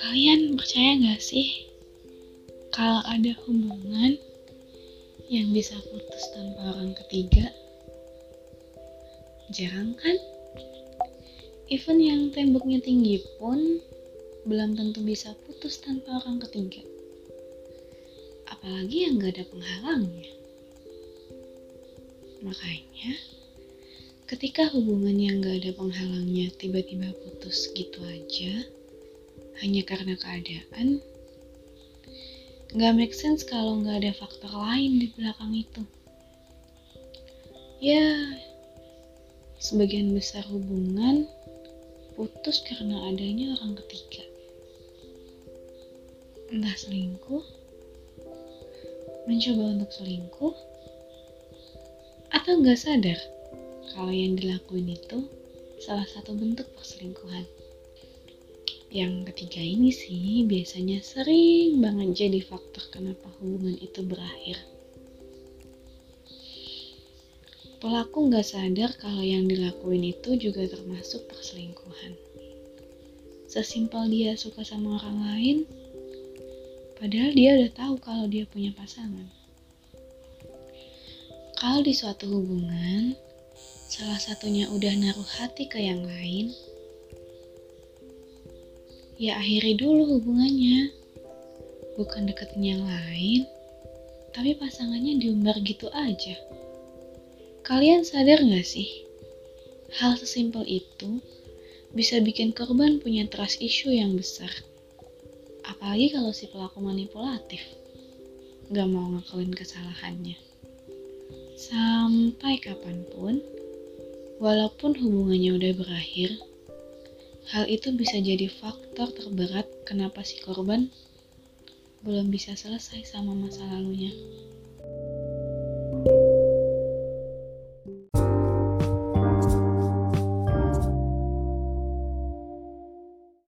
Kalian percaya gak sih kalau ada hubungan yang bisa putus tanpa orang ketiga? Jarang kan? Even yang temboknya tinggi pun belum tentu bisa putus tanpa orang ketiga. Apalagi yang gak ada penghalangnya. Makanya, ketika hubungan yang gak ada penghalangnya tiba-tiba putus gitu aja, hanya karena keadaan, gak make sense kalau gak ada faktor lain di belakang itu. Ya, sebagian besar hubungan putus karena adanya orang ketiga. Entah selingkuh, mencoba untuk selingkuh, atau gak sadar kalau yang dilakuin itu salah satu bentuk perselingkuhan. Yang ketiga ini sih biasanya sering banget jadi faktor kenapa hubungan itu berakhir. Pelaku nggak sadar kalau yang dilakuin itu juga termasuk perselingkuhan. Sesimpel dia suka sama orang lain, padahal dia udah tahu kalau dia punya pasangan. Kalau di suatu hubungan, salah satunya udah naruh hati ke yang lain, ya akhiri dulu hubungannya. Bukan deketin yang lain, tapi pasangannya diumbar gitu aja. Kalian sadar gak sih? Hal sesimpel itu bisa bikin korban punya trust issue yang besar. Apalagi kalau si pelaku manipulatif. Gak mau ngakuin kesalahannya. Sampai kapan pun, walaupun hubungannya udah berakhir, hal itu bisa jadi faktor terberat kenapa si korban belum bisa selesai sama masa lalunya.